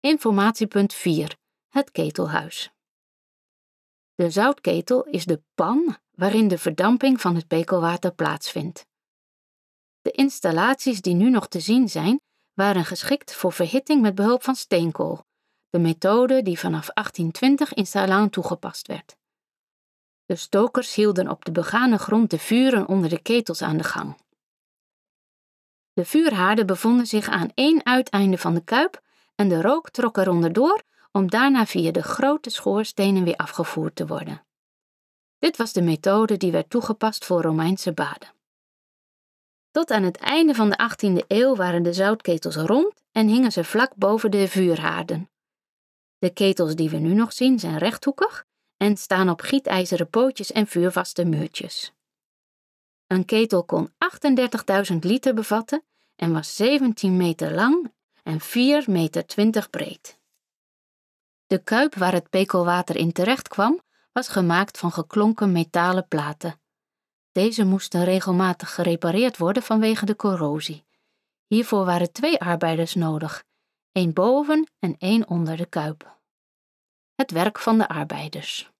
Informatiepunt 4. Het ketelhuis. De zoutketel is de pan waarin de verdamping van het pekelwater plaatsvindt. De installaties die nu nog te zien zijn, waren geschikt voor verhitting met behulp van steenkool, de methode die vanaf 1820 in Salon toegepast werd. De stokers hielden op de begane grond de vuren onder de ketels aan de gang. De vuurhaarden bevonden zich aan één uiteinde van de kuip en de rook trok er onderdoor om daarna via de grote schoorstenen weer afgevoerd te worden. Dit was de methode die werd toegepast voor Romeinse baden. Tot aan het einde van de 18e eeuw waren de zoutketels rond en hingen ze vlak boven de vuurhaarden. De ketels die we nu nog zien zijn rechthoekig en staan op gietijzeren pootjes en vuurvaste muurtjes. Een ketel kon 38.000 liter bevatten en was 17 meter lang en 4,20 meter breed. De kuip waar het pekelwater in terecht kwam, was gemaakt van geklonken metalen platen. Deze moesten regelmatig gerepareerd worden vanwege de corrosie. Hiervoor waren twee arbeiders nodig, één boven en één onder de kuip. Het werk van de arbeiders.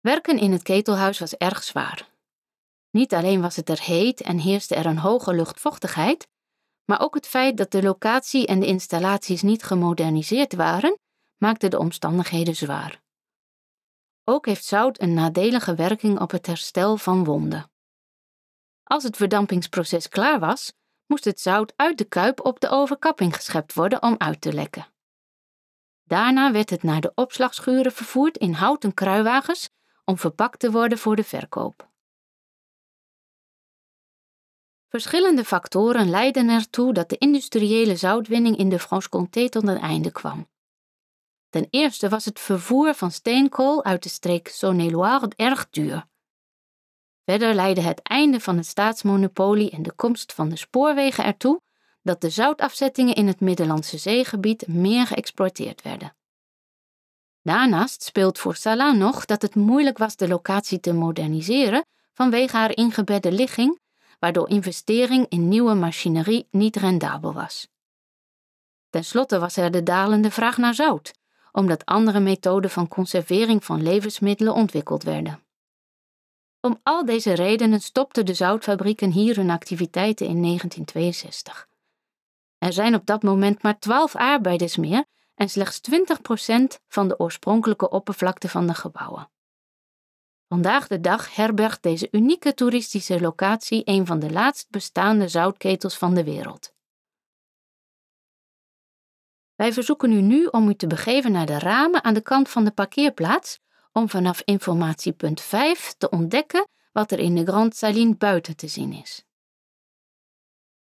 Werken in het ketelhuis was erg zwaar. Niet alleen was het er heet en heerste er een hoge luchtvochtigheid, maar ook het feit dat de locatie en de installaties niet gemoderniseerd waren, maakte de omstandigheden zwaar. Ook heeft zout een nadelige werking op het herstel van wonden. Als het verdampingsproces klaar was, moest het zout uit de kuip op de overkapping geschept worden om uit te lekken. Daarna werd het naar de opslagschuren vervoerd in houten kruiwagens om verpakt te worden voor de verkoop. Verschillende factoren leidden ertoe dat de industriële zoutwinning in de Franche-Comté tot een einde kwam. Ten eerste was het vervoer van steenkool uit de streek Saône-et-Loire erg duur. Verder leidde het einde van het staatsmonopolie en de komst van de spoorwegen ertoe dat de zoutafzettingen in het Middellandse zeegebied meer geëxploiteerd werden. Daarnaast speelt voor Salah nog dat het moeilijk was de locatie te moderniseren vanwege haar ingebedde ligging, waardoor investering in nieuwe machinerie niet rendabel was. Ten slotte was er de dalende vraag naar zout, omdat andere methoden van conservering van levensmiddelen ontwikkeld werden. Om al deze redenen stopten de zoutfabrieken hier hun activiteiten in 1962. Er zijn op dat moment maar 12 arbeiders meer en slechts 20% van de oorspronkelijke oppervlakte van de gebouwen. Vandaag de dag herbergt deze unieke toeristische locatie een van de laatst bestaande zoutketels van de wereld. Wij verzoeken u nu om u te begeven naar de ramen aan de kant van de parkeerplaats om vanaf informatiepunt 5 te ontdekken wat er in de Grand Saline buiten te zien is.